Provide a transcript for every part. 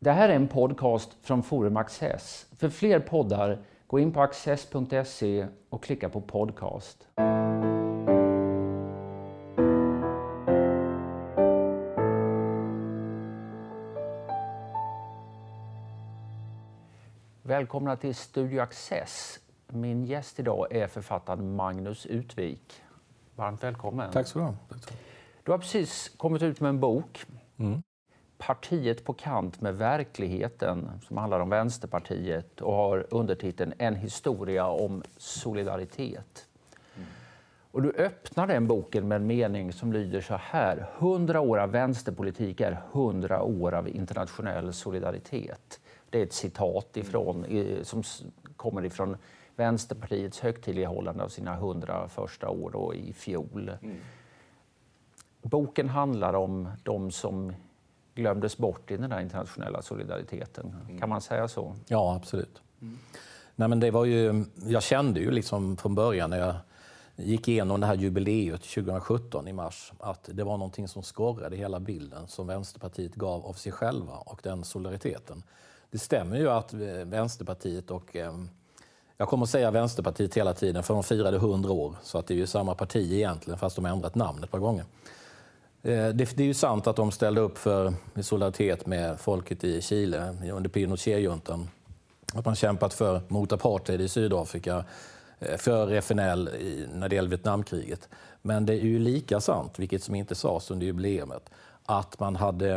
Det här är en podcast från Forum Access. För fler poddar, gå in på access.se och klicka på podcast. Välkomna till Studio Access. Min gäst idag är författaren Magnus Utvik. Varmt välkommen. Tack så du ha. Du har precis kommit ut med en bok. Mm. Partiet på kant med verkligheten som handlar om Vänsterpartiet och har undertiteln En historia om solidaritet. Mm. Och du öppnar den boken med en mening som lyder så här. Hundra år av vänsterpolitik är hundra år av internationell solidaritet. Det är ett citat ifrån, som kommer ifrån Vänsterpartiets högtidlighållande av sina hundra första år då, i fjol. Mm. Boken handlar om de som glömdes bort i den här internationella solidariteten. Mm. Kan man säga så? Ja, absolut. Mm. Nej, men det var ju, jag kände ju liksom från början när jag gick igenom det här jubileet 2017 i mars att det var någonting som skorrade hela bilden som Vänsterpartiet gav av sig själva och den solidariteten. Det stämmer ju att eh, Vänsterpartiet och eh, jag kommer att säga Vänsterpartiet hela tiden för de firade 100 år så att det är ju samma parti egentligen fast de har ändrat namn ett par gånger. Eh, det, det, är ju sant att de ställde upp för solidaritet med folket i Chile under Pinochet-juntan. Att man kämpat för mot apartheid i Sydafrika, eh, för FNL när det gäller Vietnamkriget. Men det är ju lika sant, vilket som inte sades under jubileet att man hade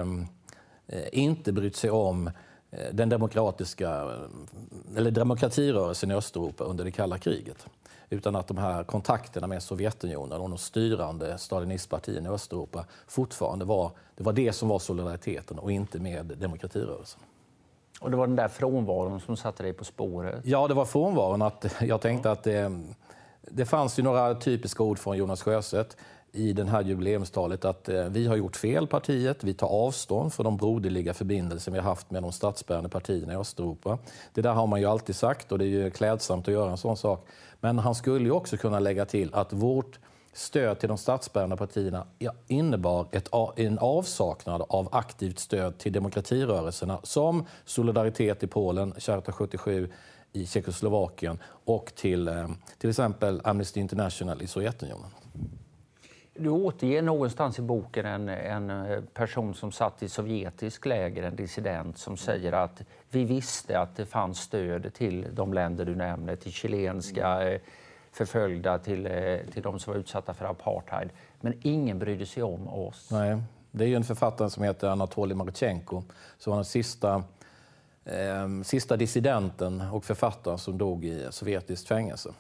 eh, inte brytt sig om eh, den demokratiska, eller demokratirörelsen i Östeuropa under det kalla kriget utan att de här kontakterna med Sovjetunionen och de styrande stalinistpartierna i Östeuropa fortfarande var det, var det som var solidariteten och inte med demokratirörelsen. Och det var den där frånvaron som satte dig på spåret? Ja, det var frånvaron. Att jag tänkte att det, det fanns ju några typiska ord från Jonas Sjöstedt i det här jubileumstalet att eh, vi har gjort fel, partiet. Vi tar avstånd från de broderliga förbindelser vi har haft med de statsbärande partierna i Östeuropa. Det där har man ju alltid sagt och det är ju klädsamt att göra en sån sak. Men han skulle ju också kunna lägga till att vårt stöd till de statsbärande partierna innebar ett, en avsaknad av aktivt stöd till demokratirörelserna som Solidaritet i Polen, Charta 77 i Tjeckoslovakien och till eh, till exempel Amnesty International i Sovjetunionen. Du återger någonstans i boken en, en eh, person som satt i sovjetisk läger, en dissident, som säger att vi visste att det fanns stöd till de länder du nämner, till chilenska mm. eh, förföljda, till, eh, till de som var utsatta för apartheid. Men ingen brydde sig om oss. Nej, det är en författare som heter Anatolij Marchenko som var den sista, eh, sista dissidenten och författaren som dog i sovjetiskt fängelse.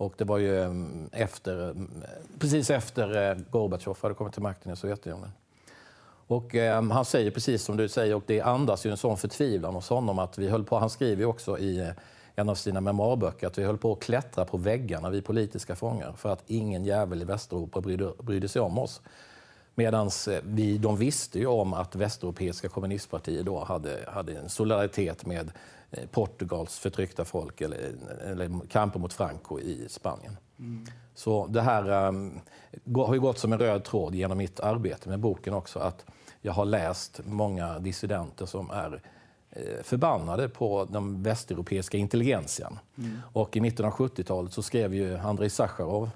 Och det var ju mm, efter, mm, precis efter eh, Gorbatjov hade kommit till makten i Sovjetunionen. Och eh, han säger precis som du säger, och det andas ju en sån förtvivlan hos honom att vi höll på, han skriver ju också i eh, en av sina memoarböcker att vi höll på att klättra på väggarna, vi politiska fångar, för att ingen jävel i Västeuropa brydde, brydde sig om oss. Medan eh, vi, de visste ju om att västeuropeiska kommunistpartier då hade, hade en solidaritet med Portugals förtryckta folk eller, eller kampen mot Franco i Spanien. Mm. Så det här um, har ju gått som en röd tråd genom mitt arbete med boken också att jag har läst många dissidenter som är eh, förbannade på den västeuropeiska intelligentian. Mm. Och i mitten av 70-talet så skrev ju Andrei Sacharov,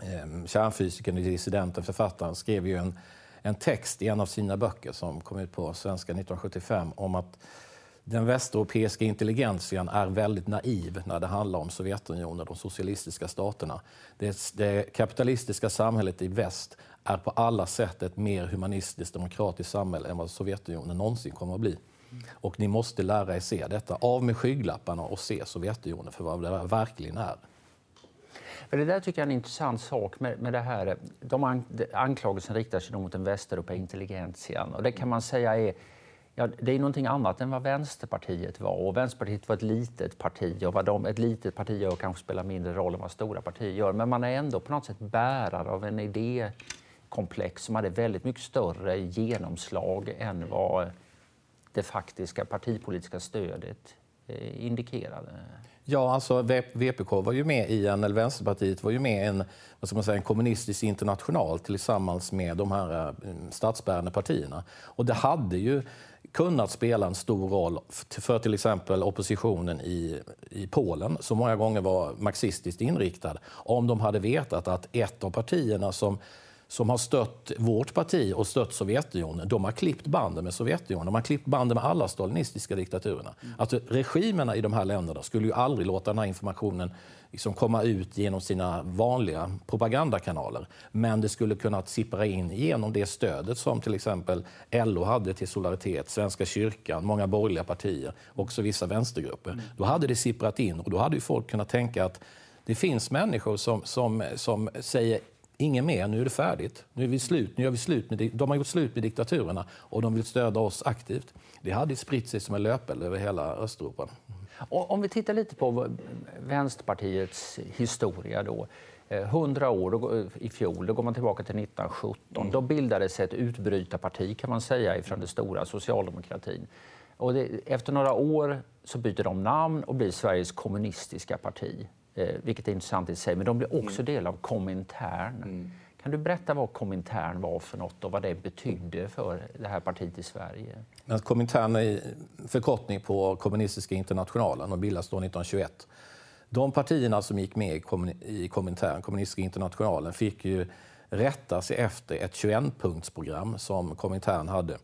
eh, kärnfysikern, dissidenten, författaren, skrev ju en, en text i en av sina böcker som kom ut på svenska 1975 om att den västeuropeiska intelligentian är väldigt naiv när det handlar om Sovjetunionen, de socialistiska staterna. Det, det, kapitalistiska samhället i väst är på alla sätt ett mer humanistiskt demokratiskt samhälle än vad Sovjetunionen någonsin kommer att bli. Och ni måste lära er se detta. Av med skygglapparna och se Sovjetunionen för vad det verkligen är. För det där tycker jag är en intressant sak med, med det här. De anklagelsen riktar sig mot den västeuropeiska intelligentian och det kan man säga är Ja, det är någonting annat än vad Vänsterpartiet var. Och Vänsterpartiet var ett litet parti och vad de, ett litet parti gör kanske spelar mindre roll än vad stora partier gör. Men man är ändå på något sätt bärare av en idékomplex som hade väldigt mycket större genomslag än vad det faktiska partipolitiska stödet Eh, indikerade? Ja, alltså VPK var ju med i en, eller Vänsterpartiet var ju med i en, vad ska man säga, en kommunistisk international tillsammans med de här eh, statsbärande partierna. Och det hade ju kunnat spela en stor roll för till exempel oppositionen i, i Polen, som många gånger var marxistiskt inriktad, om de hade vetat att ett av partierna som som har stött vårt parti och stött Sovjetunionen, de har klippt banden med Sovjetunionen. De har klippt banden med alla stalinistiska diktaturerna. Mm. Alltså, regimerna i de här länderna skulle ju aldrig låta den här informationen liksom komma ut genom sina vanliga propagandakanaler. Men det skulle kunna sippra in genom det stödet som till exempel LO hade till Solidaritet, Svenska kyrkan, många borgerliga partier, också vissa vänstergrupper. Mm. Då hade det sipprat in och då hade ju folk kunnat tänka att det finns människor som, som, som säger Inget mer, nu är det färdigt. Nu är vi slut. Nu gör vi slut med, de har gjort slut med diktaturerna och de vill stödja oss aktivt. Det hade spritt sig som en löpeld över hela Östeuropa. Om vi tittar lite på Vänsterpartiets historia då. Eh, 100 år i fjol, då går man tillbaka till 1917. Då bildades ett utbrytarparti kan man säga ifrån den stora socialdemokratin. Och det, efter några år så byter de namn och blir Sveriges kommunistiska parti. Eh, vilket är intressant i sig, men de blir också mm. del av Komintern. Mm. Kan du berätta vad Komintern var för något och vad det betydde för det här partiet i Sverige? Komintern är förkortning på Kommunistiska internationalen och bildas då 1921. De partierna som gick med i Komintern, Kommunistiska internationalen, fick ju rätta sig efter ett 21-punktsprogram som Komintern hade.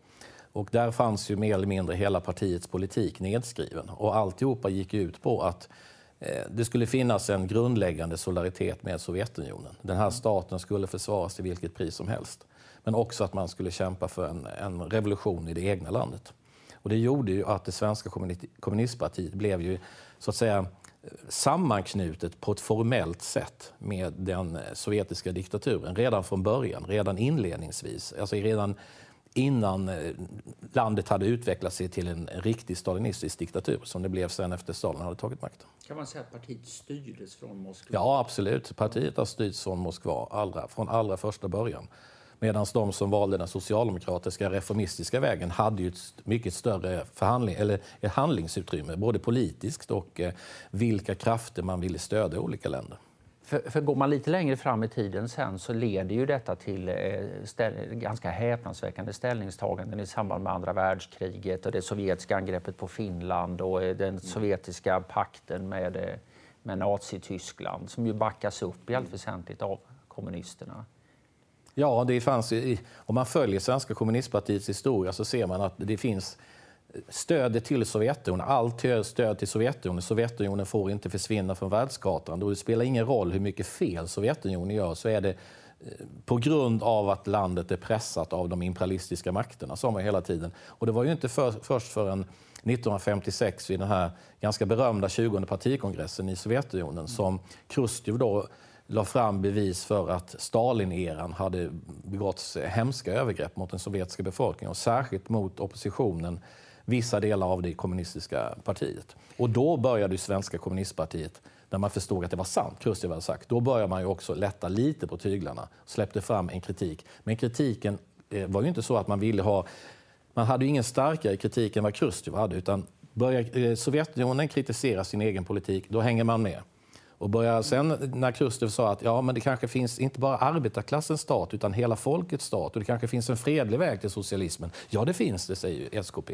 Och där fanns ju mer eller mindre hela partiets politik nedskriven. Och alltihopa gick ut på att Eh, det skulle finnas en grundläggande solidaritet med Sovjetunionen. Den här staten skulle försvaras till vilket pris som helst. Men också att man skulle kämpa för en, en revolution i det egna landet. Och det gjorde ju att det svenska kommunistpartiet blev ju så att säga sammanknutet på ett formellt sätt med den eh, sovjetiska diktaturen redan från början, redan inledningsvis. Alltså redan innan eh, landet hade utvecklat sig till en riktig stalinistisk diktatur som det blev sen efter Stalin hade tagit makten. Kan man säga att partiet styrdes från Moskva? Ja, absolut. Partiet har styrts från Moskva allra, från allra första början. Medan de som valde den socialdemokratiska reformistiska vägen hade ju ett mycket större förhandling, eller ett handlingsutrymme, både politiskt och eh, vilka krafter man ville stödja i olika länder. För, för går man lite längre fram i tiden sen så leder ju detta till eh, ställ, ganska häpnadsväckande ställningstaganden i samband med andra världskriget och det sovjetiska angreppet på Finland och eh, den mm. sovjetiska pakten med, eh, med Nazityskland som ju backas upp i allt väsentligt av kommunisterna. Ja, det fanns om man följer Svenska kommunistpartiets historia så ser man att det finns stödet till Sovjetunionen, allt stöd till Sovjetunionen. Sovjetunionen får inte försvinna från världskartan. det spelar ingen roll hur mycket fel Sovjetunionen gör så är det eh, på grund av att landet är pressat av de imperialistiska makterna, sa man hela tiden. Och det var ju inte för, först förrän 1956 vid den här ganska berömda 20 partikongressen i Sovjetunionen som Chrustjov då la fram bevis för att Stalin-eran hade begått hemska övergrepp mot den sovjetiska befolkningen och särskilt mot oppositionen vissa delar av det kommunistiska partiet. Och då började det svenska kommunistpartiet, när man förstod att det var sant, Chrusjtjev hade sagt, då började man ju också lätta lite på tyglarna, släppte fram en kritik. Men kritiken eh, var ju inte så att man ville ha, man hade ju ingen starkare kritik än vad Chrusjtjev hade, utan börjar eh, Sovjetunionen kritisera sin egen politik, då hänger man med. Och börjar sen när Chrusjtjev sa att ja, men det kanske finns inte bara arbetarklassens stat utan hela folkets stat och det kanske finns en fredlig väg till socialismen. Ja, det finns det, säger SKP.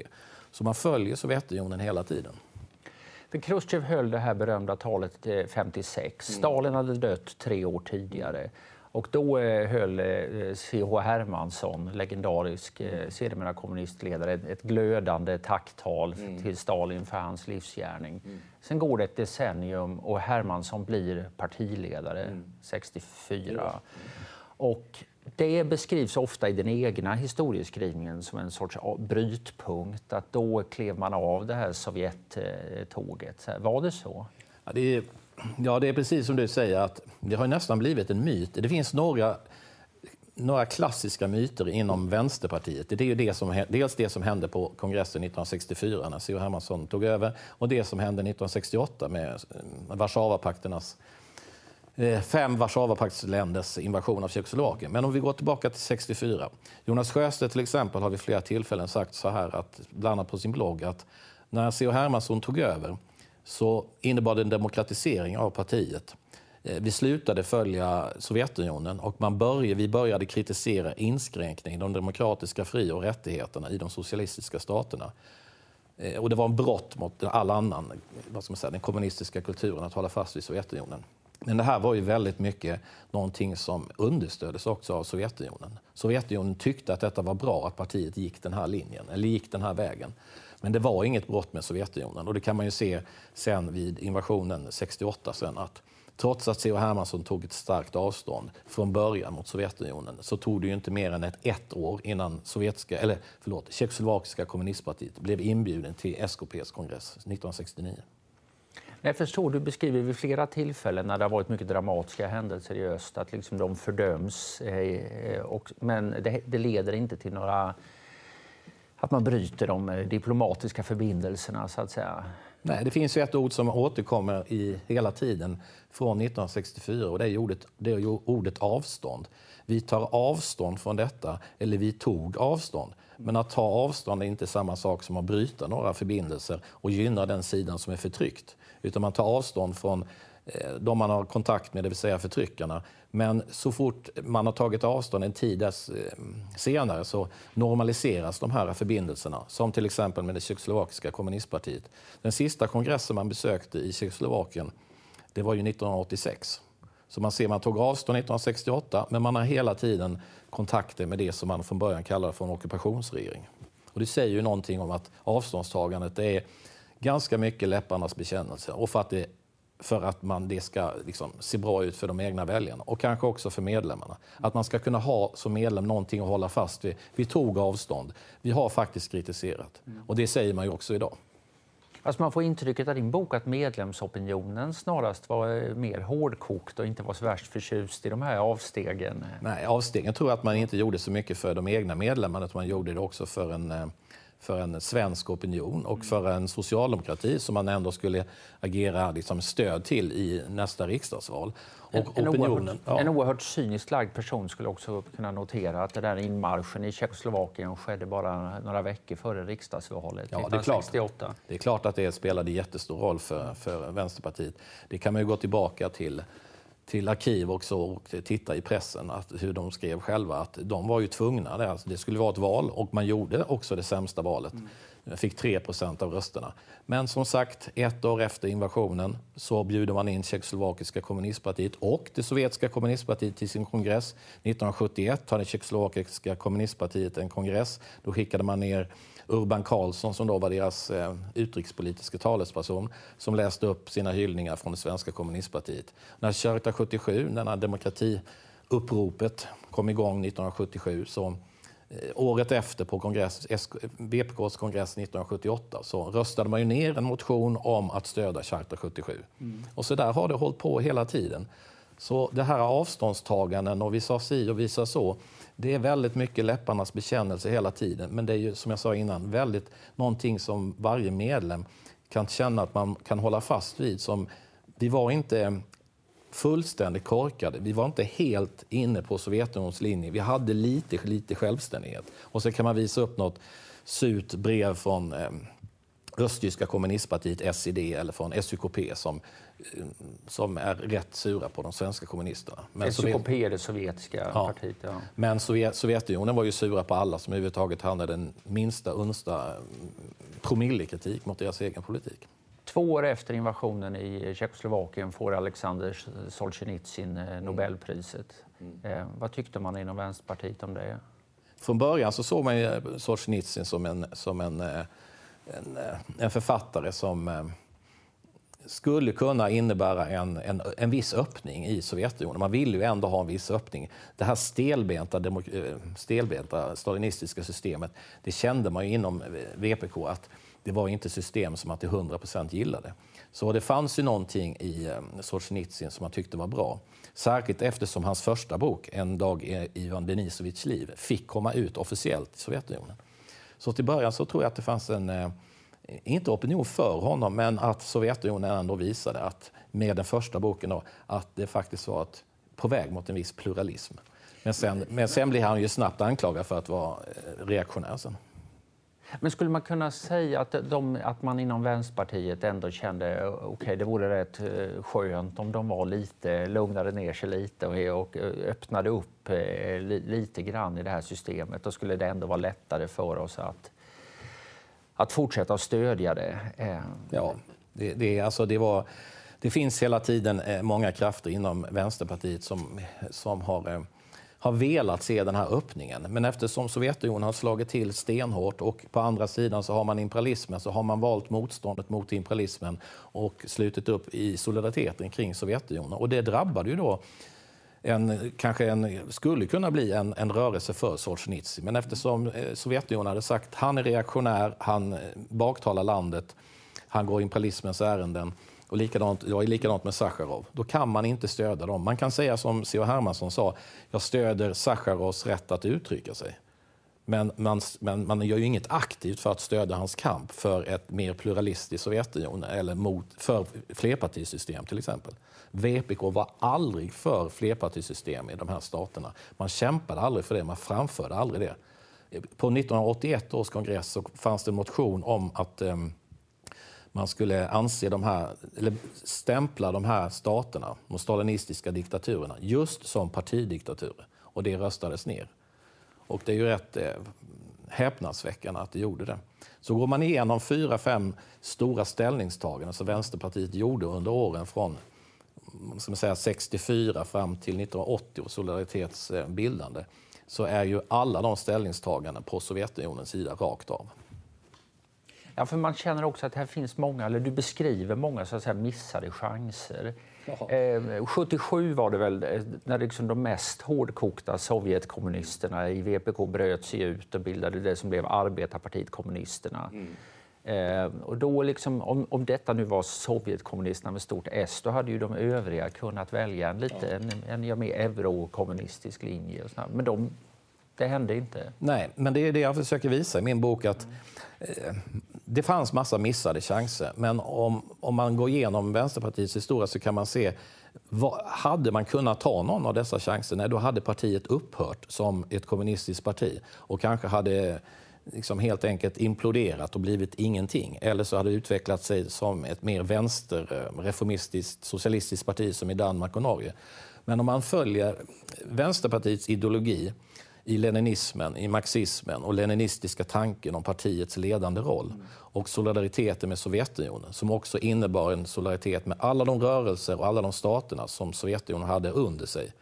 Så man följer Sovjetunionen hela tiden. För Khrushchev höll det här berömda talet 56. Mm. Stalin hade dött tre år tidigare. Och då eh, höll eh, C.H. Hermansson, legendarisk eh, sedermera kommunistledare, ett glödande tacktal mm. till Stalin för hans livsgärning. Mm. Sen går det ett decennium och Hermansson blir partiledare mm. 64. Och det beskrivs ofta i den egna historieskrivningen som en sorts brytpunkt, att då klev man av det här Sovjettåget. Var det så? Ja, det är, ja, det är precis som du säger, att det har nästan blivit en myt. Det finns några, några klassiska myter inom Vänsterpartiet. Det är ju det som, dels det som hände på kongressen 1964 när C.H. Hermansson tog över och det som hände 1968 med eh, Warszawapakternas Eh, fem Warszawapaktsländers invasion av Tjeckoslovakien. Men om vi går tillbaka till 64. Jonas Sjöstedt till exempel har vid flera tillfällen sagt så här, att, bland annat på sin blogg, att När C.H. Hermansson tog över så innebar det en demokratisering av partiet. Eh, vi slutade följa Sovjetunionen och man började, vi började kritisera inskränkning i de demokratiska fri och rättigheterna i de socialistiska staterna. Eh, och det var en brott mot all annan, vad ska man säga, den kommunistiska kulturen att hålla fast vid Sovjetunionen. Men det här var ju väldigt mycket någonting som understöddes också av Sovjetunionen. Sovjetunionen tyckte att detta var bra, att partiet gick den här linjen, eller gick den här vägen. Men det var inget brott med Sovjetunionen och det kan man ju se sen vid invasionen 68 sen att trots att C.H. Hermansson tog ett starkt avstånd från början mot Sovjetunionen så tog det ju inte mer än ett, ett år innan sovjetiska, eller förlåt, tjeckoslovakiska kommunistpartiet blev inbjuden till SKPs kongress 1969. Jag förstår, du beskriver vid flera tillfällen när det har varit mycket dramatiska händelser i öst att liksom de fördöms, eh, eh och, men det, det leder inte till några att man bryter de eh, diplomatiska förbindelserna så att säga. Nej, det finns ju ett ord som återkommer i hela tiden från 1964 och det är ordet, det är ordet avstånd. Vi tar avstånd från detta, eller vi tog avstånd. Men att ta avstånd är inte samma sak som att bryta några förbindelser och gynna den sidan som är förtryckt. Utan man tar avstånd från eh, de man har kontakt med, det vill säga förtryckarna. Men så fort man har tagit avstånd en tid eh, senare så normaliseras de här förbindelserna, som till exempel med det tjeckoslovakiska kommunistpartiet. Den sista kongressen man besökte i Tjeckoslovakien, det var ju 1986. Så man ser, man tog avstånd 1968, men man har hela tiden kontakter med det som man från början kallade för en ockupationsregering. Och det säger ju någonting om att avståndstagandet är ganska mycket läpparnas bekännelse och för att, det, för att man, det ska liksom se bra ut för de egna väljarna och kanske också för medlemmarna. Att man ska kunna ha som medlem någonting att hålla fast vid. Vi tog avstånd. Vi har faktiskt kritiserat och det säger man ju också idag. Alltså man får intrycket av din bok att medlemsopinionen snarast var eh, mer hårdkokt och inte var så värst förtjust i de här avstegen. Nej, avstegen tror jag att man inte gjorde så mycket för de egna medlemmarna, utan man gjorde det också för en eh, för en svensk opinion och för en socialdemokrati som man ändå skulle agera liksom stöd till i nästa riksdagsval. Och en, opinionen, oerhört, ja. en oerhört cyniskt lagd person skulle också kunna notera att den där inmarschen i Tjeckoslovakien skedde bara några veckor före riksdagsvalet ja, 1968. Det är, klart, det är klart att det spelade jättestor roll för, för Vänsterpartiet. Det kan man ju gå tillbaka till till arkiv också och titta i pressen att, hur de skrev själva att de var ju tvungna. Det, alltså, det skulle vara ett val och man gjorde också det sämsta valet. Mm. Fick 3% av rösterna. Men som sagt, ett år efter invasionen så bjuder man in Tjeckoslovakiska kommunistpartiet och det sovjetiska kommunistpartiet till sin kongress. 1971 hade Tjeckoslovakiska kommunistpartiet en kongress. Då skickade man ner Urban Karlsson som då var deras eh, utrikespolitiska talesperson som läste upp sina hyllningar från det svenska kommunistpartiet. När Charta 77, denna demokratiuppropet, kom igång 1977 så eh, Året efter på kongress, VPKs kongress 1978 så röstade man ju ner en motion om att stödja Charta 77. Mm. Och så där har det hållit på hela tiden. Så det här avståndstaganden och vi sa si och vi sa så det är väldigt mycket läpparnas bekännelse hela tiden. Men det är ju som jag sa innan, väldigt någonting som varje medlem kan känna att man kan hålla fast vid. Som, vi var inte fullständigt korkade. Vi var inte helt inne på Sovjetunionens linje. Vi hade lite, lite självständighet. Och så kan man visa upp något surt brev från eh, östtyska kommunistpartiet SED eller från SUKP som som är rätt sura på de svenska kommunisterna. Men SUKP är det sovjetiska ja. partiet. Ja. Men Sovjet, Sovjetunionen var ju sura på alla som överhuvudtaget hade den minsta unsta promillekritik mot deras egen politik. Två år efter invasionen i Tjeckoslovakien får Alexander Solzhenitsyn eh, Nobelpriset. Mm. Eh, vad tyckte man inom Vänsterpartiet om det? Från början så såg man Solzhenitsyn som en, som en, eh, en, eh, en författare som eh, skulle kunna innebära en, en, en viss öppning i Sovjetunionen. Man ville ju ändå ha en viss öppning. Det här stelbenta, demok- eh, stelbenta stalinistiska systemet, det kände man ju inom VPK att det var inte system som man till 100 % gillade. Så det fanns ju någonting i Solzhenitsyn som man tyckte var bra. Särskilt eftersom hans första bok, En dag i Ivan Denisovitjs liv, fick komma ut officiellt i Sovjetunionen. Så till början så tror jag att det fanns en eh, inte opinion för honom, men att Sovjetunionen ändå visade att med den första boken då, att det faktiskt var ett, på väg mot en viss pluralism. Men sen, men sen blir han ju snabbt anklagad för att vara eh, reaktionär. Sen. Men skulle man kunna säga att, de, att man inom Vänsterpartiet ändå kände eh, okej, okay, det vore rätt eh, skönt om de var lite, lugnade ner sig lite och, och eh, öppnade upp lite grann i det här systemet. Då skulle det ändå vara lättare för oss att, att fortsätta att stödja det. Ja, det, det, alltså det var... Det finns hela tiden många krafter inom Vänsterpartiet som, som har har velat se den här öppningen. Men eftersom Sovjetunionen har slagit till stenhårt och på andra sidan så har man imperialismen så har man valt motståndet mot imperialismen och slutit upp i solidariteten kring Sovjetunionen. Och det drabbade ju då en, kanske en, skulle kunna bli en, en rörelse för Solzhenitsyn. Men eftersom eh, Sovjetunionen hade sagt att han är reaktionär, han eh, baktalar landet, han går imperialismens ärenden och likadant, det var likadant med Sacharov. Då kan man inte stödja dem. Man kan säga som C.H. Hermansson sa, jag stöder Sacharovs rätt att uttrycka sig. Men man, men man gör ju inget aktivt för att stödja hans kamp för ett mer pluralistiskt Sovjetunionen eller mot, för flerpartisystem till exempel. VPK var aldrig för flerpartisystem i de här staterna. Man kämpade aldrig för det, man framförde aldrig det. På 1981 års kongress så fanns det en motion om att um, man skulle anse de här, eller stämpla de här staterna, de stalinistiska diktaturerna, just som partidiktaturer. Och det röstades ner. Och det är ju rätt eh, häpnadsväckande att det gjorde det. Så går man igenom fyra, fem stora ställningstaganden som Vänsterpartiet gjorde under åren från ska man säga, 64 fram till 1980 och Solidaritets bildande så är ju alla de ställningstaganden på Sovjetunionens sida rakt av. Ja, för man känner också att här finns många, eller du beskriver många så att säga, missade chanser. Eh, 77 var det väl eh, när liksom de mest hårdkokta Sovjetkommunisterna i VPK bröt sig ut och bildade det som blev Arbetarpartiet kommunisterna. Mm. Eh, och då liksom, om, om detta nu var Sovjetkommunisterna med stort S, då hade ju de övriga kunnat välja en lite ja. en, en, mer eurokommunistisk linje. Och Men de, det hände inte. Nej, men det är det jag försöker visa i min bok. att Eh, det fanns massa missade chanser, men om, om man går igenom Vänsterpartiets historia så kan man se vad, hade man kunnat ta någon av dessa chanser, nej, då hade partiet upphört som ett kommunistiskt parti och kanske hade liksom helt enkelt imploderat och blivit ingenting. Eller så hade det utvecklat sig som ett mer vänsterreformistiskt eh, socialistiskt parti som i Danmark och Norge. Men om man följer Vänsterpartiets ideologi i leninismen, i marxismen och leninistiska tanken om partiets ledande roll och solidariteten med Sovjetunionen som också innebar en solidaritet med alla de rörelser och alla de staterna som Sovjetunionen hade under sig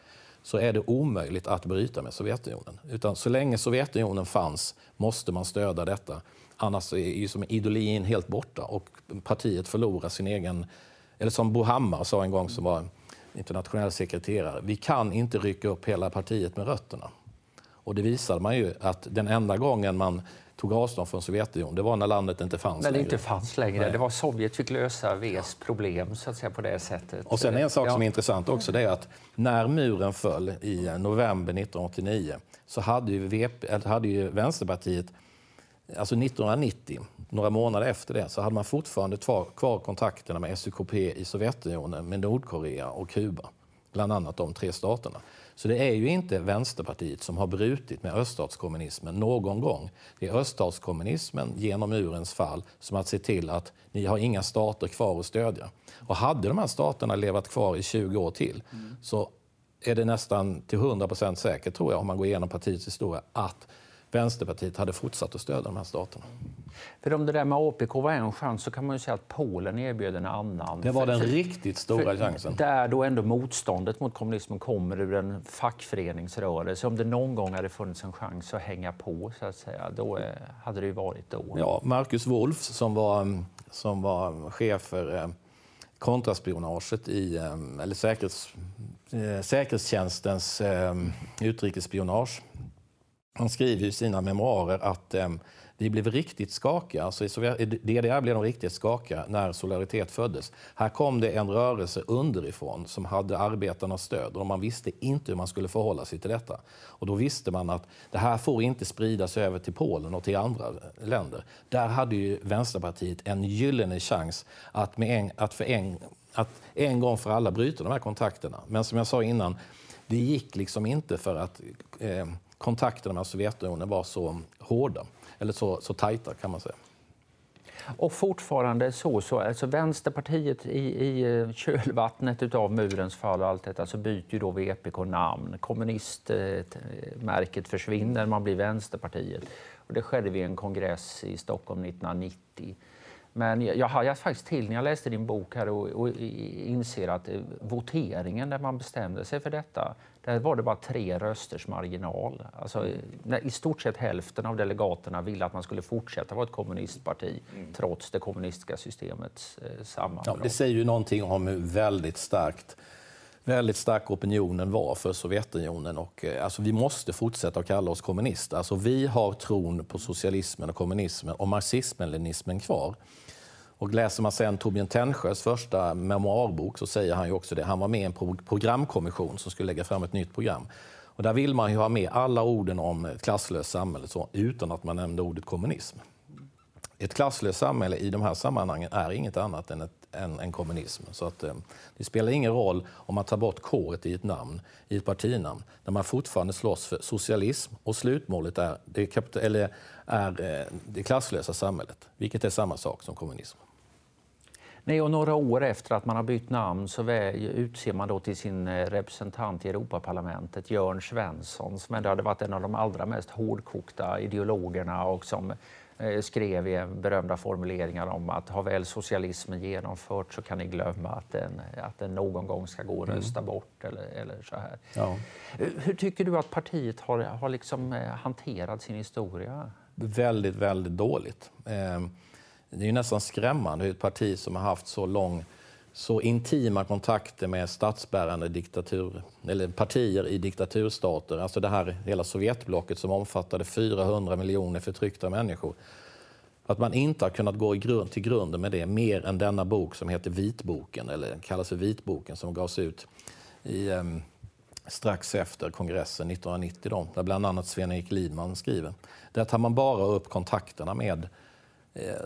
så är det omöjligt att bryta med Sovjetunionen. Utan så länge Sovjetunionen fanns måste man stödja detta. Annars är ju som ideologin helt borta och partiet förlorar sin egen... Eller som Bo Hammar sa en gång, som var internationell sekreterare, vi kan inte rycka upp hela partiet med rötterna. Och det visade man ju att den enda gången man tog avstånd från Sovjetunionen, det var när landet inte fanns när längre. inte fanns längre. Det var Sovjet fick lösa Vs problem så att säga, på det sättet. Och sen en sak som är intressant också, det är att när muren föll i november 1989 så hade ju, VP, hade ju Vänsterpartiet, alltså 1990, några månader efter det, så hade man fortfarande kvar kontakterna med SUKP i Sovjetunionen, med Nordkorea och Kuba. Bland annat de tre staterna. Så det är ju inte Vänsterpartiet som har brutit med öststatskommunismen någon gång. Det är öststatskommunismen genom murens fall som att se till att ni har inga stater kvar att stödja. Och hade de här staterna levat kvar i 20 år till mm. så är det nästan till 100 procent säkert, tror jag, om man går igenom partiets historia, att Vänsterpartiet hade fortsatt att stödja de här staterna. För om det där med APK var en chans så kan man ju säga att Polen erbjöd en annan. Det var den för, riktigt stora chansen. Där då ändå motståndet mot kommunismen kommer ur en fackföreningsrörelse. Om det någon gång hade funnits en chans att hänga på så att säga, då eh, hade det ju varit då. Ja, Marcus Wolf som var, som var chef för eh, kontraspionaget i, eh, eller säkerhets, säkerhetstjänstens utrikesspionage han skriver i sina memoarer att eh, vi blev riktigt skakiga. Alltså I DDR blev de riktigt skakiga när Solidaritet föddes. Här kom det en rörelse underifrån som hade arbetarnas stöd och man visste inte hur man skulle förhålla sig till detta. Och då visste man att det här får inte spridas över till Polen och till andra eh, länder. Där hade ju Vänsterpartiet en gyllene chans att, med en, att, för en, att en gång för alla bryta de här kontakterna. Men som jag sa innan, det gick liksom inte för att eh, kontakterna med Sovjetunionen var så hårda. eller så, så tajta kan man säga. Och fortfarande så, så alltså Vänsterpartiet i, i eh, kölvattnet av murens fall och allt detta så byter ju då VPK namn. Kommunistmärket försvinner, man blir Vänsterpartiet. Och det skedde vid en kongress i Stockholm 1990. Men jag hajade faktiskt till när jag läste din bok här och, och inser att eh, voteringen där man bestämde sig för detta, där var det bara tre rösters marginal. Alltså, I stort sett hälften av delegaterna ville att man skulle fortsätta vara ett kommunistparti mm. trots det kommunistiska systemets eh, sammanbrott. Ja, det säger ju någonting om hur väldigt starkt väldigt stark opinionen var för Sovjetunionen. Och, eh, alltså, vi måste fortsätta att kalla oss kommunister. Alltså, vi har tron på socialismen och kommunismen och marxismen-leninismen kvar. Och läser man sen Torbjörn Tännsjös första memoarbok så säger han ju också det. Han var med i en programkommission som skulle lägga fram ett nytt program. Och där vill man ju ha med alla orden om ett klasslöst samhälle så, utan att man nämnde ordet kommunism. Ett klasslöst samhälle i de här sammanhangen är inget annat än, ett, än, än kommunism. Så att, eh, det spelar ingen roll om man tar bort k i ett namn, i ett partinamn, när man fortfarande slåss för socialism och slutmålet är det, eller är eh, det klasslösa samhället, vilket är samma sak som kommunism. Nej, och några år efter att man har bytt namn så utser man då till sin eh, representant i Europaparlamentet Jörn Svensson som ändå hade varit en av de allra mest hårdkokta ideologerna och som eh, skrev i berömda formuleringar om att har väl socialismen genomfört så kan ni glömma att den, att den någon gång ska gå att mm. rösta bort eller, eller så här. Ja. Hur tycker du att partiet har, har liksom eh, hanterat sin historia? Väldigt, väldigt dåligt. Eh, det är nästan skrämmande hur ett parti som har haft så lång så intima kontakter med statsbärande diktatur, eller partier i diktaturstater, alltså det här hela Sovjetblocket som omfattade 400 miljoner förtryckta människor. Att man inte har kunnat gå i grund, till grunden med det mer än denna bok som heter Vitboken, eller kallas för Vitboken, som gavs ut i, eh, strax efter kongressen 1990, då, där bland annat Sven-Erik Lidman skriver. Där tar man bara upp kontakterna med Eh,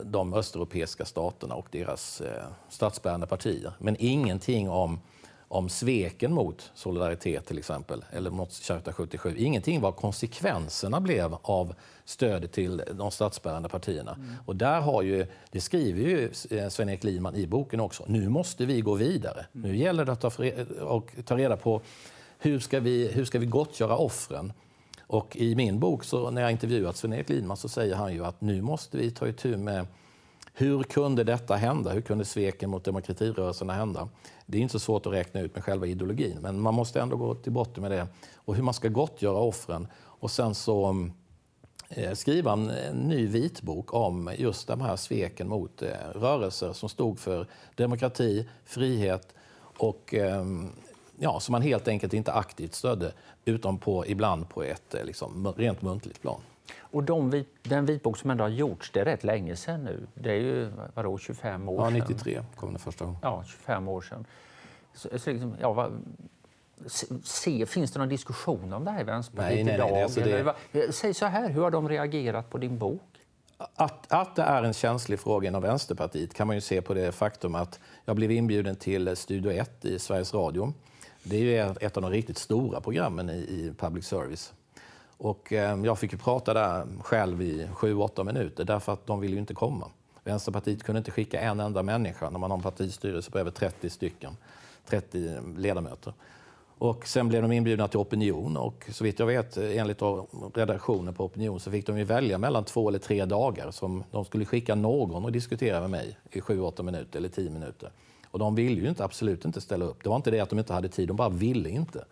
de östeuropeiska staterna och deras eh, statsbärande partier. Men ingenting om, om sveken mot Solidaritet till exempel, eller mot Charta 77. Ingenting vad konsekvenserna blev av stödet till de statsbärande partierna. Mm. Och där har ju, det skriver ju eh, Sven-Erik Liman i boken också, nu måste vi gå vidare. Mm. Nu gäller det att ta, och ta reda på hur ska vi, hur ska vi gottgöra offren? Och i min bok, så, när jag intervjuat Sven-Erik Lidman, så säger han ju att nu måste vi ta itu med hur kunde detta hända? Hur kunde sveken mot demokratirörelserna hända? Det är inte så svårt att räkna ut med själva ideologin, men man måste ändå gå till botten med det. Och hur man ska gottgöra offren. Och sen så eh, skriva en, en ny vitbok om just de här sveken mot eh, rörelser som stod för demokrati, frihet och eh, ja, som man helt enkelt inte aktivt stödde, utom på, ibland på ett eh, liksom, rent muntligt plan. Och de, den vitbok som ändå har gjorts, det är rätt länge sedan nu. Det är ju vadå, 25 år sedan? Ja, 93 kom den första gången. Ja, 25 år sedan. Så, så liksom, ja, vad, se, finns det någon diskussion om det här i Vänsterpartiet nej, nej, idag? Nej, alltså det... Säg så här, hur har de reagerat på din bok? Att, att det är en känslig fråga inom Vänsterpartiet kan man ju se på det faktum att jag blev inbjuden till Studio 1 i Sveriges Radio det är ju ett av de riktigt stora programmen i, i public service. Och eh, jag fick ju prata där själv i 7-8 minuter därför att de ville ju inte komma. Vänsterpartiet kunde inte skicka en enda människa när man har en partistyrelse på över 30 stycken, 30 ledamöter. Och sen blev de inbjudna till Opinion och så vitt jag vet, enligt redaktionen på Opinion, så fick de ju välja mellan två eller tre dagar som de skulle skicka någon och diskutera med mig i 7-8 minuter eller 10 minuter. Och de ville ju inte, absolut inte ställa upp. Det var inte det att de inte hade tid, de bara ville inte.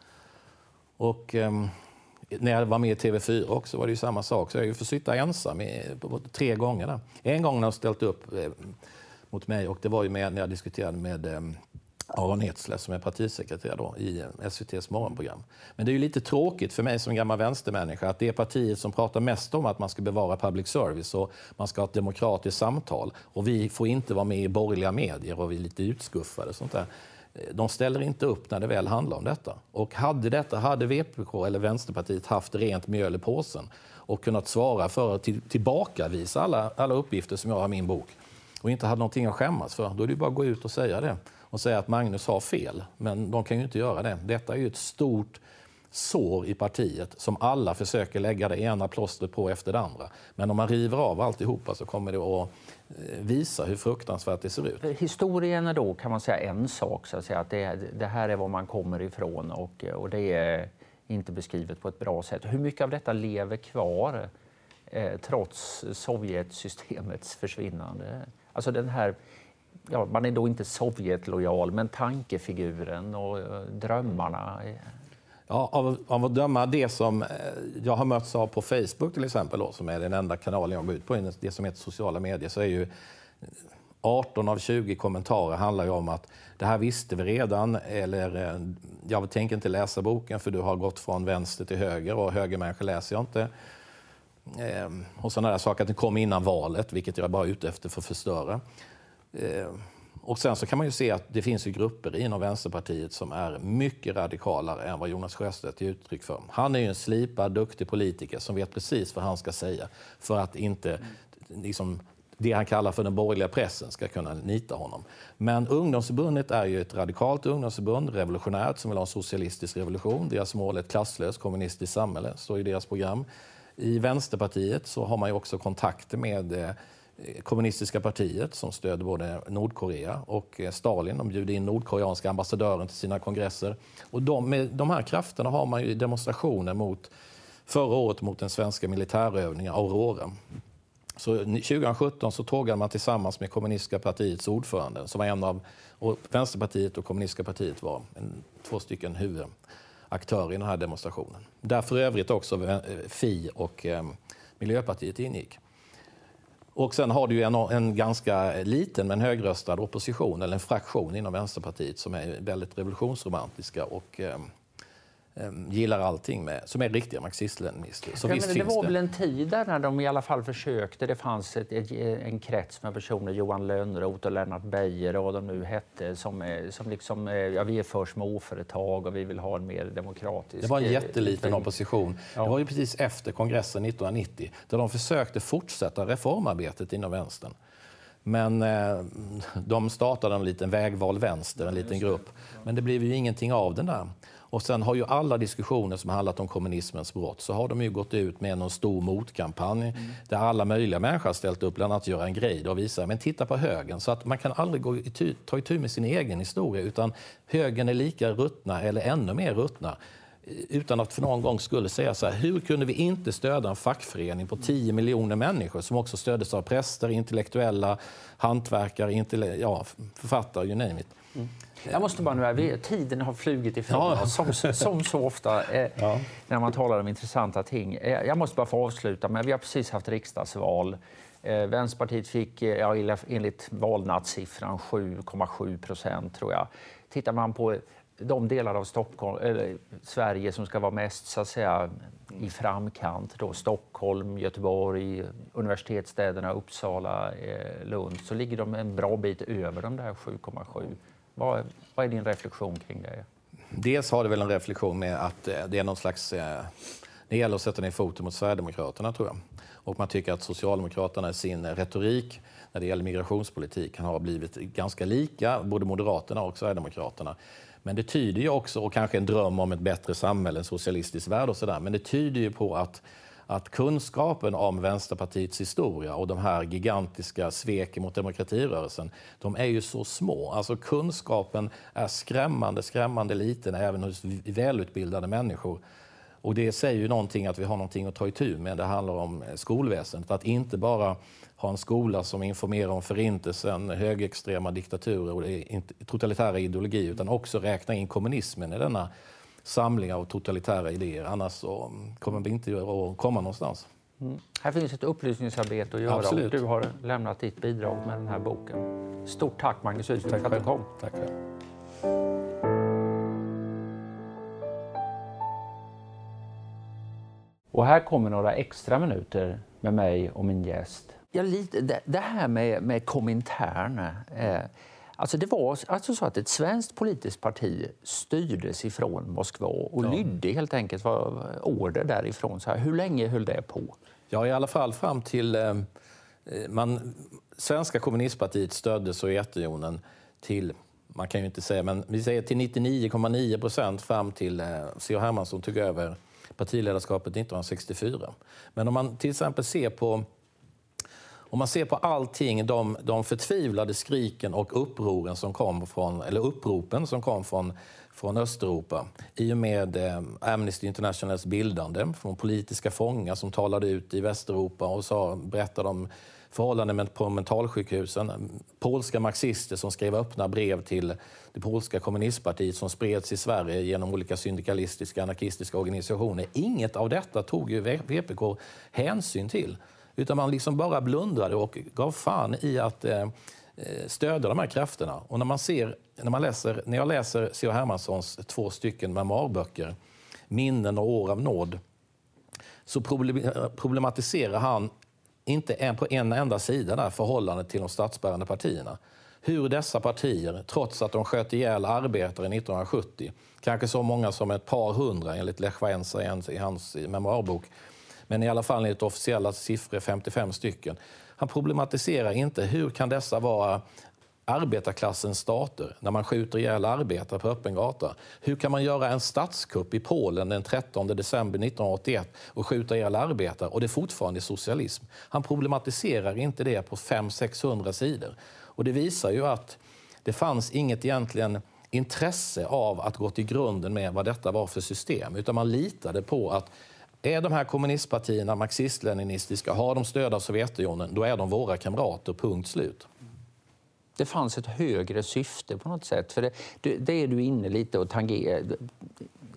Och eh, när jag var med i TV4 också var det ju samma sak. Så jag fick sitta ensam i, tre gånger där. En gång när de ställt upp eh, mot mig och det var ju med, när jag diskuterade med eh, Aron Etzler som är partisekreterare då, i eh, SVTs morgonprogram. Men det är ju lite tråkigt för mig som gammal vänstermänniska att det är partiet som pratar mest om att man ska bevara public service och man ska ha ett demokratiskt samtal. Och vi får inte vara med i borgerliga medier och vi är lite utskuffade. Och sånt där. Eh, de ställer inte upp när det väl handlar om detta. Och hade, detta, hade VPK eller Vänsterpartiet haft rent mjöl i påsen och kunnat svara för att till, tillbakavisa alla, alla uppgifter som jag har i min bok och inte hade någonting att skämmas för, då är det bara att gå ut och säga det och säga att Magnus har fel. Men de kan ju inte göra det. Detta är ju ett stort sår i partiet som alla försöker lägga det ena plåstret på efter det andra. Men om man river av alltihopa så kommer det att eh, visa hur fruktansvärt det ser ut. Eh, historien är då kan man säga en sak, så att, säga, att det, det här är var man kommer ifrån och, eh, och det är inte beskrivet på ett bra sätt. Hur mycket av detta lever kvar eh, trots Sovjetsystemets försvinnande? Alltså den här ja, man är då inte Sovjetlojal, men tankefiguren och eh, drömmarna. Ja, av, av att döma det som eh, jag har mötts av på Facebook till exempel, då, som är den enda kanalen jag går ut på, det som heter sociala medier, så är ju 18 av 20 kommentarer handlar ju om att det här visste vi redan, eller eh, jag tänker inte läsa boken för du har gått från vänster till höger och högermänniskor läser jag inte. Ehm, och sådana där saker, att det kom innan valet, vilket jag bara är ute efter för att förstöra. Eh, och sen så kan man ju se att det finns ju grupper inom Vänsterpartiet som är mycket radikalare än vad Jonas Sjöstedt ger uttryck för. Han är ju en slipad, duktig politiker som vet precis vad han ska säga för att inte liksom, det han kallar för den borgerliga pressen ska kunna nita honom. Men ungdomsförbundet är ju ett radikalt ungdomsförbund, revolutionärt, som vill ha en socialistisk revolution. Deras mål är ett klasslöst kommunistiskt samhälle, står i deras program. I Vänsterpartiet så har man ju också kontakter med eh, kommunistiska partiet som stöder både Nordkorea och eh, Stalin. De bjuder in nordkoreanska ambassadören till sina kongresser. Och de, med de här krafterna har man ju demonstrationer mot, förra året mot den svenska militärövningen Aurora. Så 2017 så tågade man tillsammans med kommunistiska partiets ordförande, som var en av, och Vänsterpartiet och kommunistiska partiet var en, två stycken huvudaktörer i den här demonstrationen. Där för övrigt också eh, Fi och eh, Miljöpartiet ingick. Och sen har du en, en ganska liten men högröstad opposition, eller en fraktion inom Vänsterpartiet som är väldigt revolutionsromantiska och eh, gillar allting med, som är riktiga marxist-leninister. Så ja, det var det. väl en tid där när de i alla fall försökte. Det fanns ett, ett, en krets med personer, Johan Lönnroth och Lennart Beijer och vad de nu hette, som, som liksom, eh, ja, vi är för småföretag och vi vill ha en mer demokratisk... Det var en jätteliten eh, opposition. Ja. Det var ju precis efter kongressen 1990 där de försökte fortsätta reformarbetet inom vänstern. Men eh, de startade en liten vägval vänster, en liten grupp. Men det blev ju ingenting av den där. Och sen har ju alla diskussioner som handlat om kommunismens brott så har de ju gått ut med någon stor motkampanj mm. där alla möjliga människor har ställt upp, bland annat Göran Greider och visar men titta på högen. Så att man kan aldrig gå itu, ta itu med sin egen historia utan högen är lika ruttna eller ännu mer ruttna utan att för någon gång skulle säga så här, hur kunde vi inte stödja en fackförening på 10 miljoner människor som också stöddes av präster, intellektuella, hantverkare, ja, författare, you name it. Mm. Jag måste bara nu, tiden har flugit ifrån ja. som, som så ofta eh, ja. när man talar om intressanta ting. Eh, jag måste bara få avsluta med, vi har precis haft riksdagsval. Eh, Vänsterpartiet fick eh, ja, enligt valnattsiffran 7,7 procent tror jag. Tittar man på de delar av Stockholm, eller Sverige som ska vara mest så att säga, i framkant, då, Stockholm, Göteborg, universitetsstäderna Uppsala, eh, Lund, så ligger de en bra bit över de där 7,7. Vad, vad är din reflektion kring det? Dels har det väl en reflektion med att eh, det är någon slags... Eh, det gäller att sätta ner foten mot Sverigedemokraterna, tror jag. Och man tycker att Socialdemokraterna i sin retorik när det gäller migrationspolitik har blivit ganska lika, både Moderaterna och Sverigedemokraterna. Men det tyder ju också, och kanske en dröm om ett bättre samhälle, en socialistisk värld och sådär, men det tyder ju på att att kunskapen om Vänsterpartiets historia och de här gigantiska sveken mot demokratirörelsen, de är ju så små. Alltså kunskapen är skrämmande, skrämmande liten även hos välutbildade människor. Och det säger ju någonting att vi har någonting att ta itu med. Det handlar om eh, skolväsendet. Att inte bara ha en skola som informerar om förintelsen, högerextrema diktaturer och totalitära ideologier, utan också räkna in kommunismen i denna samling av totalitära idéer. Annars så kommer vi inte att komma någonstans. Mm. Här finns ett upplysningsarbete att göra Absolut. och du har lämnat ditt bidrag med den här boken. Stort tack Magnus Uhlström för att du kom. Tack själv. Och här kommer några extra minuter med mig och min gäst. Ja, lite, det, det här med, med Komintern. Eh, Alltså det var alltså så att ett svenskt politiskt parti styrdes ifrån Moskva och ja. lydde helt enkelt var order därifrån. Så här, hur länge höll det på? Ja, i alla fall fram till... Eh, man, svenska kommunistpartiet stödde Sovjetunionen till man kan ju inte säga, men vi säger till 99,9 procent fram till eh, C.H. Hermansson tog över partiledarskapet 1964. Men om man till exempel ser på om man ser på allting, de, de förtvivlade skriken och upproren som kom från, eller uppropen som kom från, från Östeuropa i och med eh, Amnesty Internationals bildande, från politiska fångar som talade ut i Västeuropa och sa, berättade om förhållanden på mentalsjukhusen. Polska marxister som skrev öppna brev till det polska kommunistpartiet som spreds i Sverige genom olika syndikalistiska anarkistiska organisationer. Inget av detta tog ju VPK hänsyn till. Utan man liksom bara blundade och gav fan i att eh, eh, stödja de här krafterna. Och när, man ser, när, man läser, när jag läser C.H. Hermanssons två stycken memoarböcker, Minnen och år av nåd, så problematiserar han inte en, på en enda sida där förhållandet till de statsbärande partierna. Hur dessa partier, trots att de sköt ihjäl arbetare 1970, kanske så många som ett par hundra enligt Lech Wałęsa i hans memoarbok, men i alla fall enligt officiella siffror 55 stycken. Han problematiserar inte hur kan dessa vara arbetarklassens stater när man skjuter ihjäl arbetare på öppen gata? Hur kan man göra en statskupp i Polen den 13 december 1981 och skjuta ihjäl arbetare och det är fortfarande socialism? Han problematiserar inte det på 500-600 sidor. Och det visar ju att det fanns inget egentligen intresse av att gå till grunden med vad detta var för system, utan man litade på att är de här kommunistpartierna marxist-leninistiska, har de stöd av Sovjetunionen, då är de våra kamrater, punkt slut. Det fanns ett högre syfte på något sätt. För det, det är du inne lite och tangerar.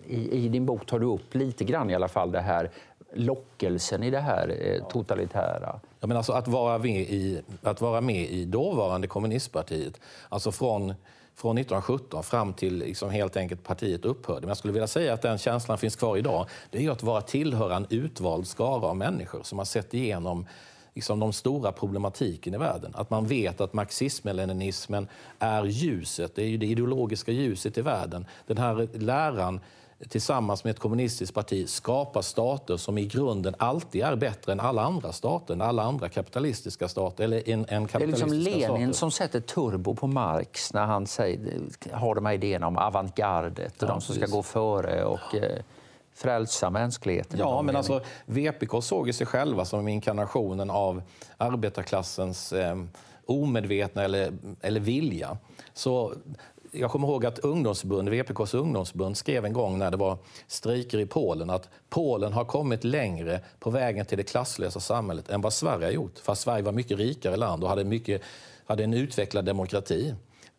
I, I, din bok tar du upp lite grann i alla fall det här lockelsen i det här eh, totalitära. Ja, men alltså att, vara med i, att vara med i dåvarande kommunistpartiet, alltså från från 1917 fram till liksom helt enkelt partiet upphörde. Men jag skulle vilja säga att den känslan finns kvar idag. Det är att vara tillhöra en utvald skara av människor som har sett igenom liksom de stora problematiken i världen. Att man vet att marxismen-leninismen är ljuset, det är det ideologiska ljuset i världen. Den här läran tillsammans med ett kommunistiskt parti skapar stater som i grunden alltid är bättre än alla andra stater, än alla andra kapitalistiska stater. Eller en, en det är liksom Lenin stater. som sätter turbo på Marx när han säger, har de här idéerna om avantgardet och ja, de som ska gå före och eh, frälsa mänskligheten. Ja, men alltså, VPK såg sig själva som inkarnationen av arbetarklassens eh, omedvetna eller, eller vilja. Så jag kommer ihåg att ungdomsförbund, VPKs ungdomsförbund skrev en gång när det var strejker i Polen att Polen har kommit längre på vägen till det klasslösa samhället än vad Sverige har gjort. Fast Sverige var mycket rikare land och hade, mycket, hade en utvecklad demokrati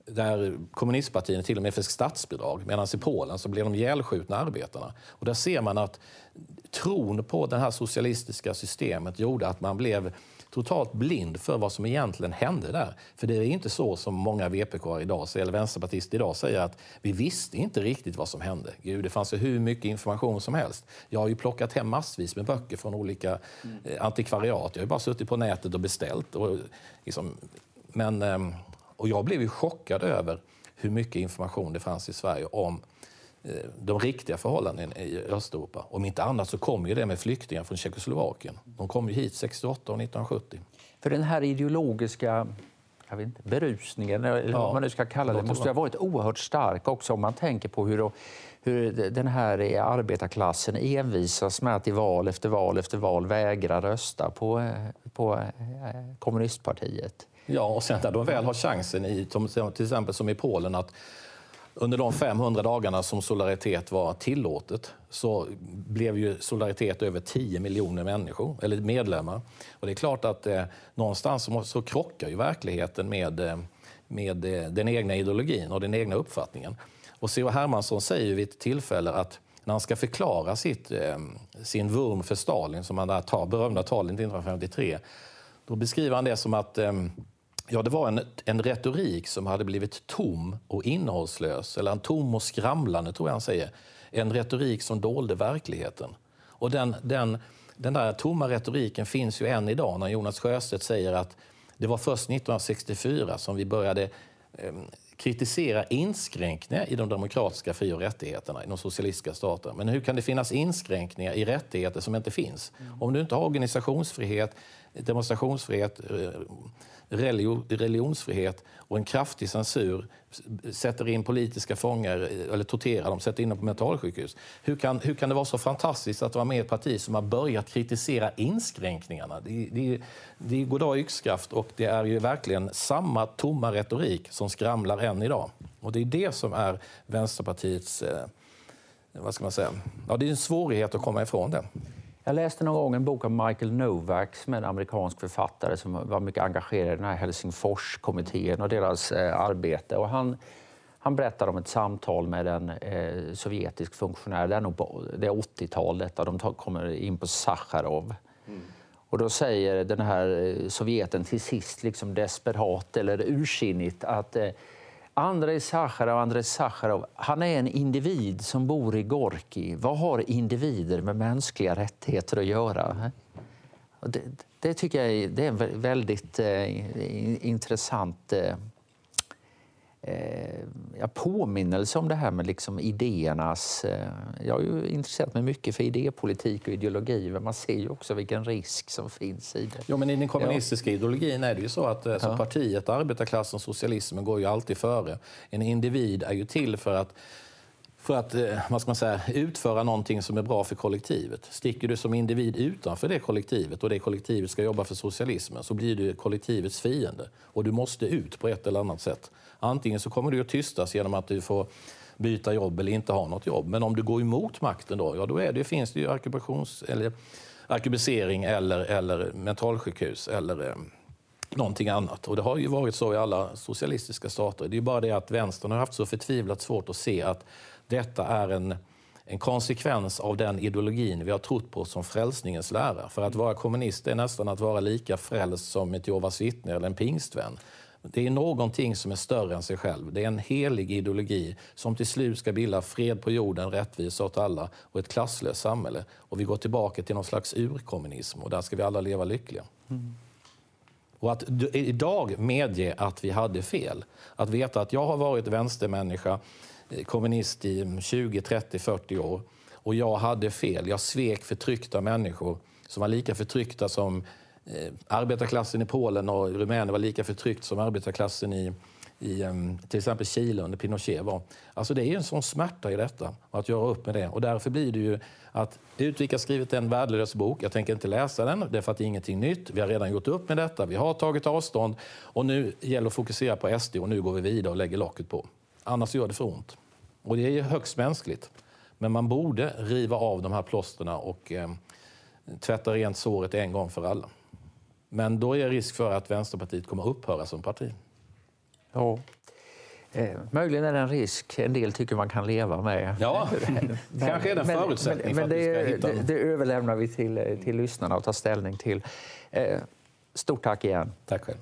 där kommunistpartierna till och med fick statsbidrag. Medan i Polen så blev de ihjälskjutna arbetarna. Och där ser man att tron på det här socialistiska systemet gjorde att man blev totalt blind för vad som egentligen hände där. För det är inte så som många VPK idag, eller vänsterpartister idag säger att vi visste inte riktigt vad som hände. Gud, det fanns ju hur mycket information som helst. Jag har ju plockat hem massvis med böcker från olika eh, antikvariat. Jag har bara suttit på nätet och beställt. Och liksom, men, ehm, och jag blev ju chockad över hur mycket information det fanns i Sverige om de riktiga förhållandena i Östeuropa. Om inte annat så kom ju det med flyktingar från Tjeckoslovakien. De kom ju hit 68 och 1970. För den här ideologiska jag vet inte, berusningen, eller ja, vad man nu ska kalla det, måste ha varit oerhört stark också om man tänker på hur, hur den här arbetarklassen envisas med att i val efter val efter val vägra rösta på, eh, på eh, kommunistpartiet. Ja, och sen när de väl har chansen, i, till exempel som i Polen, att under de 500 dagarna som Solidaritet var tillåtet så blev ju Solidaritet över 10 miljoner människor, eller medlemmar. Och det är klart att eh, någonstans så, krockar ju verkligheten med, eh, med eh, den egna ideologin och den egna uppfattningen. Och C.H. Hermansson säger ju vid ett tillfälle att när han ska förklara sitt, eh, sin vurm för Stalin, som han där tar, berömda talet 1953, då beskriver han det som att eh, Ja, det var en, en retorik som hade blivit tom och innehållslös, eller en tom och skramlande, tror jag han säger. En retorik som dolde verkligheten. Och den, den, den där tomma retoriken finns ju än idag när Jonas Sjöstedt säger att det var först 1964 som vi började eh, kritisera inskränkningar i de demokratiska fri och rättigheterna i de socialistiska staterna. Men hur kan det finnas inskränkningar i rättigheter som inte finns? Mm. Om du inte har organisationsfrihet, demonstrationsfrihet, eh, religionsfrihet och en kraftig censur, sätter in politiska fångar eh, eller torterar dem, sätter in dem på mentalsjukhus. Hur kan, hur kan det vara så fantastiskt att vara med i ett parti som har börjat kritisera inskränkningarna? Det, det, det är goddag yxskaft och det är ju verkligen samma tomma retorik som skramlar än idag. Och det är det som är Vänsterpartiets eh, vad ska man säga? Ja, det är en svårighet att komma ifrån det. Jag läste någon gång en bok av Michael Novak som är en amerikansk författare som var mycket engagerad i den här Helsingforskommittén och deras eh, arbete. Och han, han berättar om ett samtal med en eh, sovjetisk funktionär, det är nog på det 80-talet, de kommer in på Sacharov. Mm. Och då säger den här eh, sovjeten till sist liksom desperat eller ursinnigt att eh, Andrei Sacharov, Andrei Sacharov, han är en individ som bor i Gorki. Vad har individer med mänskliga rättigheter att göra? Det, det tycker jag är, det är en väldigt eh, intressant eh, eh, påminnelse om det här med liksom idéernas... Eh, jag har ju intresserat mig mycket för idépolitik och ideologi men man ser ju också vilken risk som finns i det. Jo, men I den kommunistiska ja. ideologin är det ju så att eh, ja. partiet, arbetarklassen, socialismen går ju alltid före. En individ är ju till för att för att eh, vad ska man säga, utföra någonting som är bra för kollektivet. Sticker du som individ utanför det kollektivet och det kollektivet ska jobba för socialismen så blir du kollektivets fiende och du måste ut på ett eller annat sätt. Antingen så kommer du att tystas genom att du får byta jobb eller inte ha något jobb. Men om du går emot makten då, ja då är det, finns det ju arkubations, eller arkebusering eller, eller mentalsjukhus eller eh, någonting annat. Och det har ju varit så i alla socialistiska stater. Det är bara det att vänstern har haft så förtvivlat svårt att se att detta är en, en konsekvens av den ideologin vi har trott på som frälsningens lära. För att vara kommunist är nästan att vara lika frälst som ett Jehovas vittne eller en pingstvän. Det är någonting som är större än sig själv. Det är en helig ideologi som till slut ska bilda fred på jorden, rättvisa åt alla och ett klasslöst samhälle. Och vi går tillbaka till någon slags urkommunism och där ska vi alla leva lyckliga. Mm. Och att idag medge att vi hade fel, att veta att jag har varit vänstermänniska, eh, kommunist i 20, 30, 40 år och jag hade fel. Jag svek förtryckta människor som var lika förtryckta som Eh, arbetarklassen i Polen och Rumänien var lika förtryckt som arbetarklassen i, i till exempel Chile under Pinochet var. Alltså det är en sån smärta i detta, att göra upp med det. Och därför blir det ju att Utvik har skrivit en värdelös bok. Jag tänker inte läsa den, därför att det är ingenting nytt. Vi har redan gjort upp med detta, vi har tagit avstånd och nu gäller det att fokusera på SD och nu går vi vidare och lägger locket på. Annars gör det för ont. Och det är högst mänskligt. Men man borde riva av de här plåsterna och eh, tvätta rent såret en gång för alla. Men då är det risk för att Vänsterpartiet kommer att upphöra som parti. Ja. Eh, möjligen är det en risk en del tycker man kan leva med. Ja, det kanske är en förutsättning men, men, för att det, vi ska hitta det, det överlämnar vi till, till lyssnarna att ta ställning till. Eh, stort tack igen. Tack själv.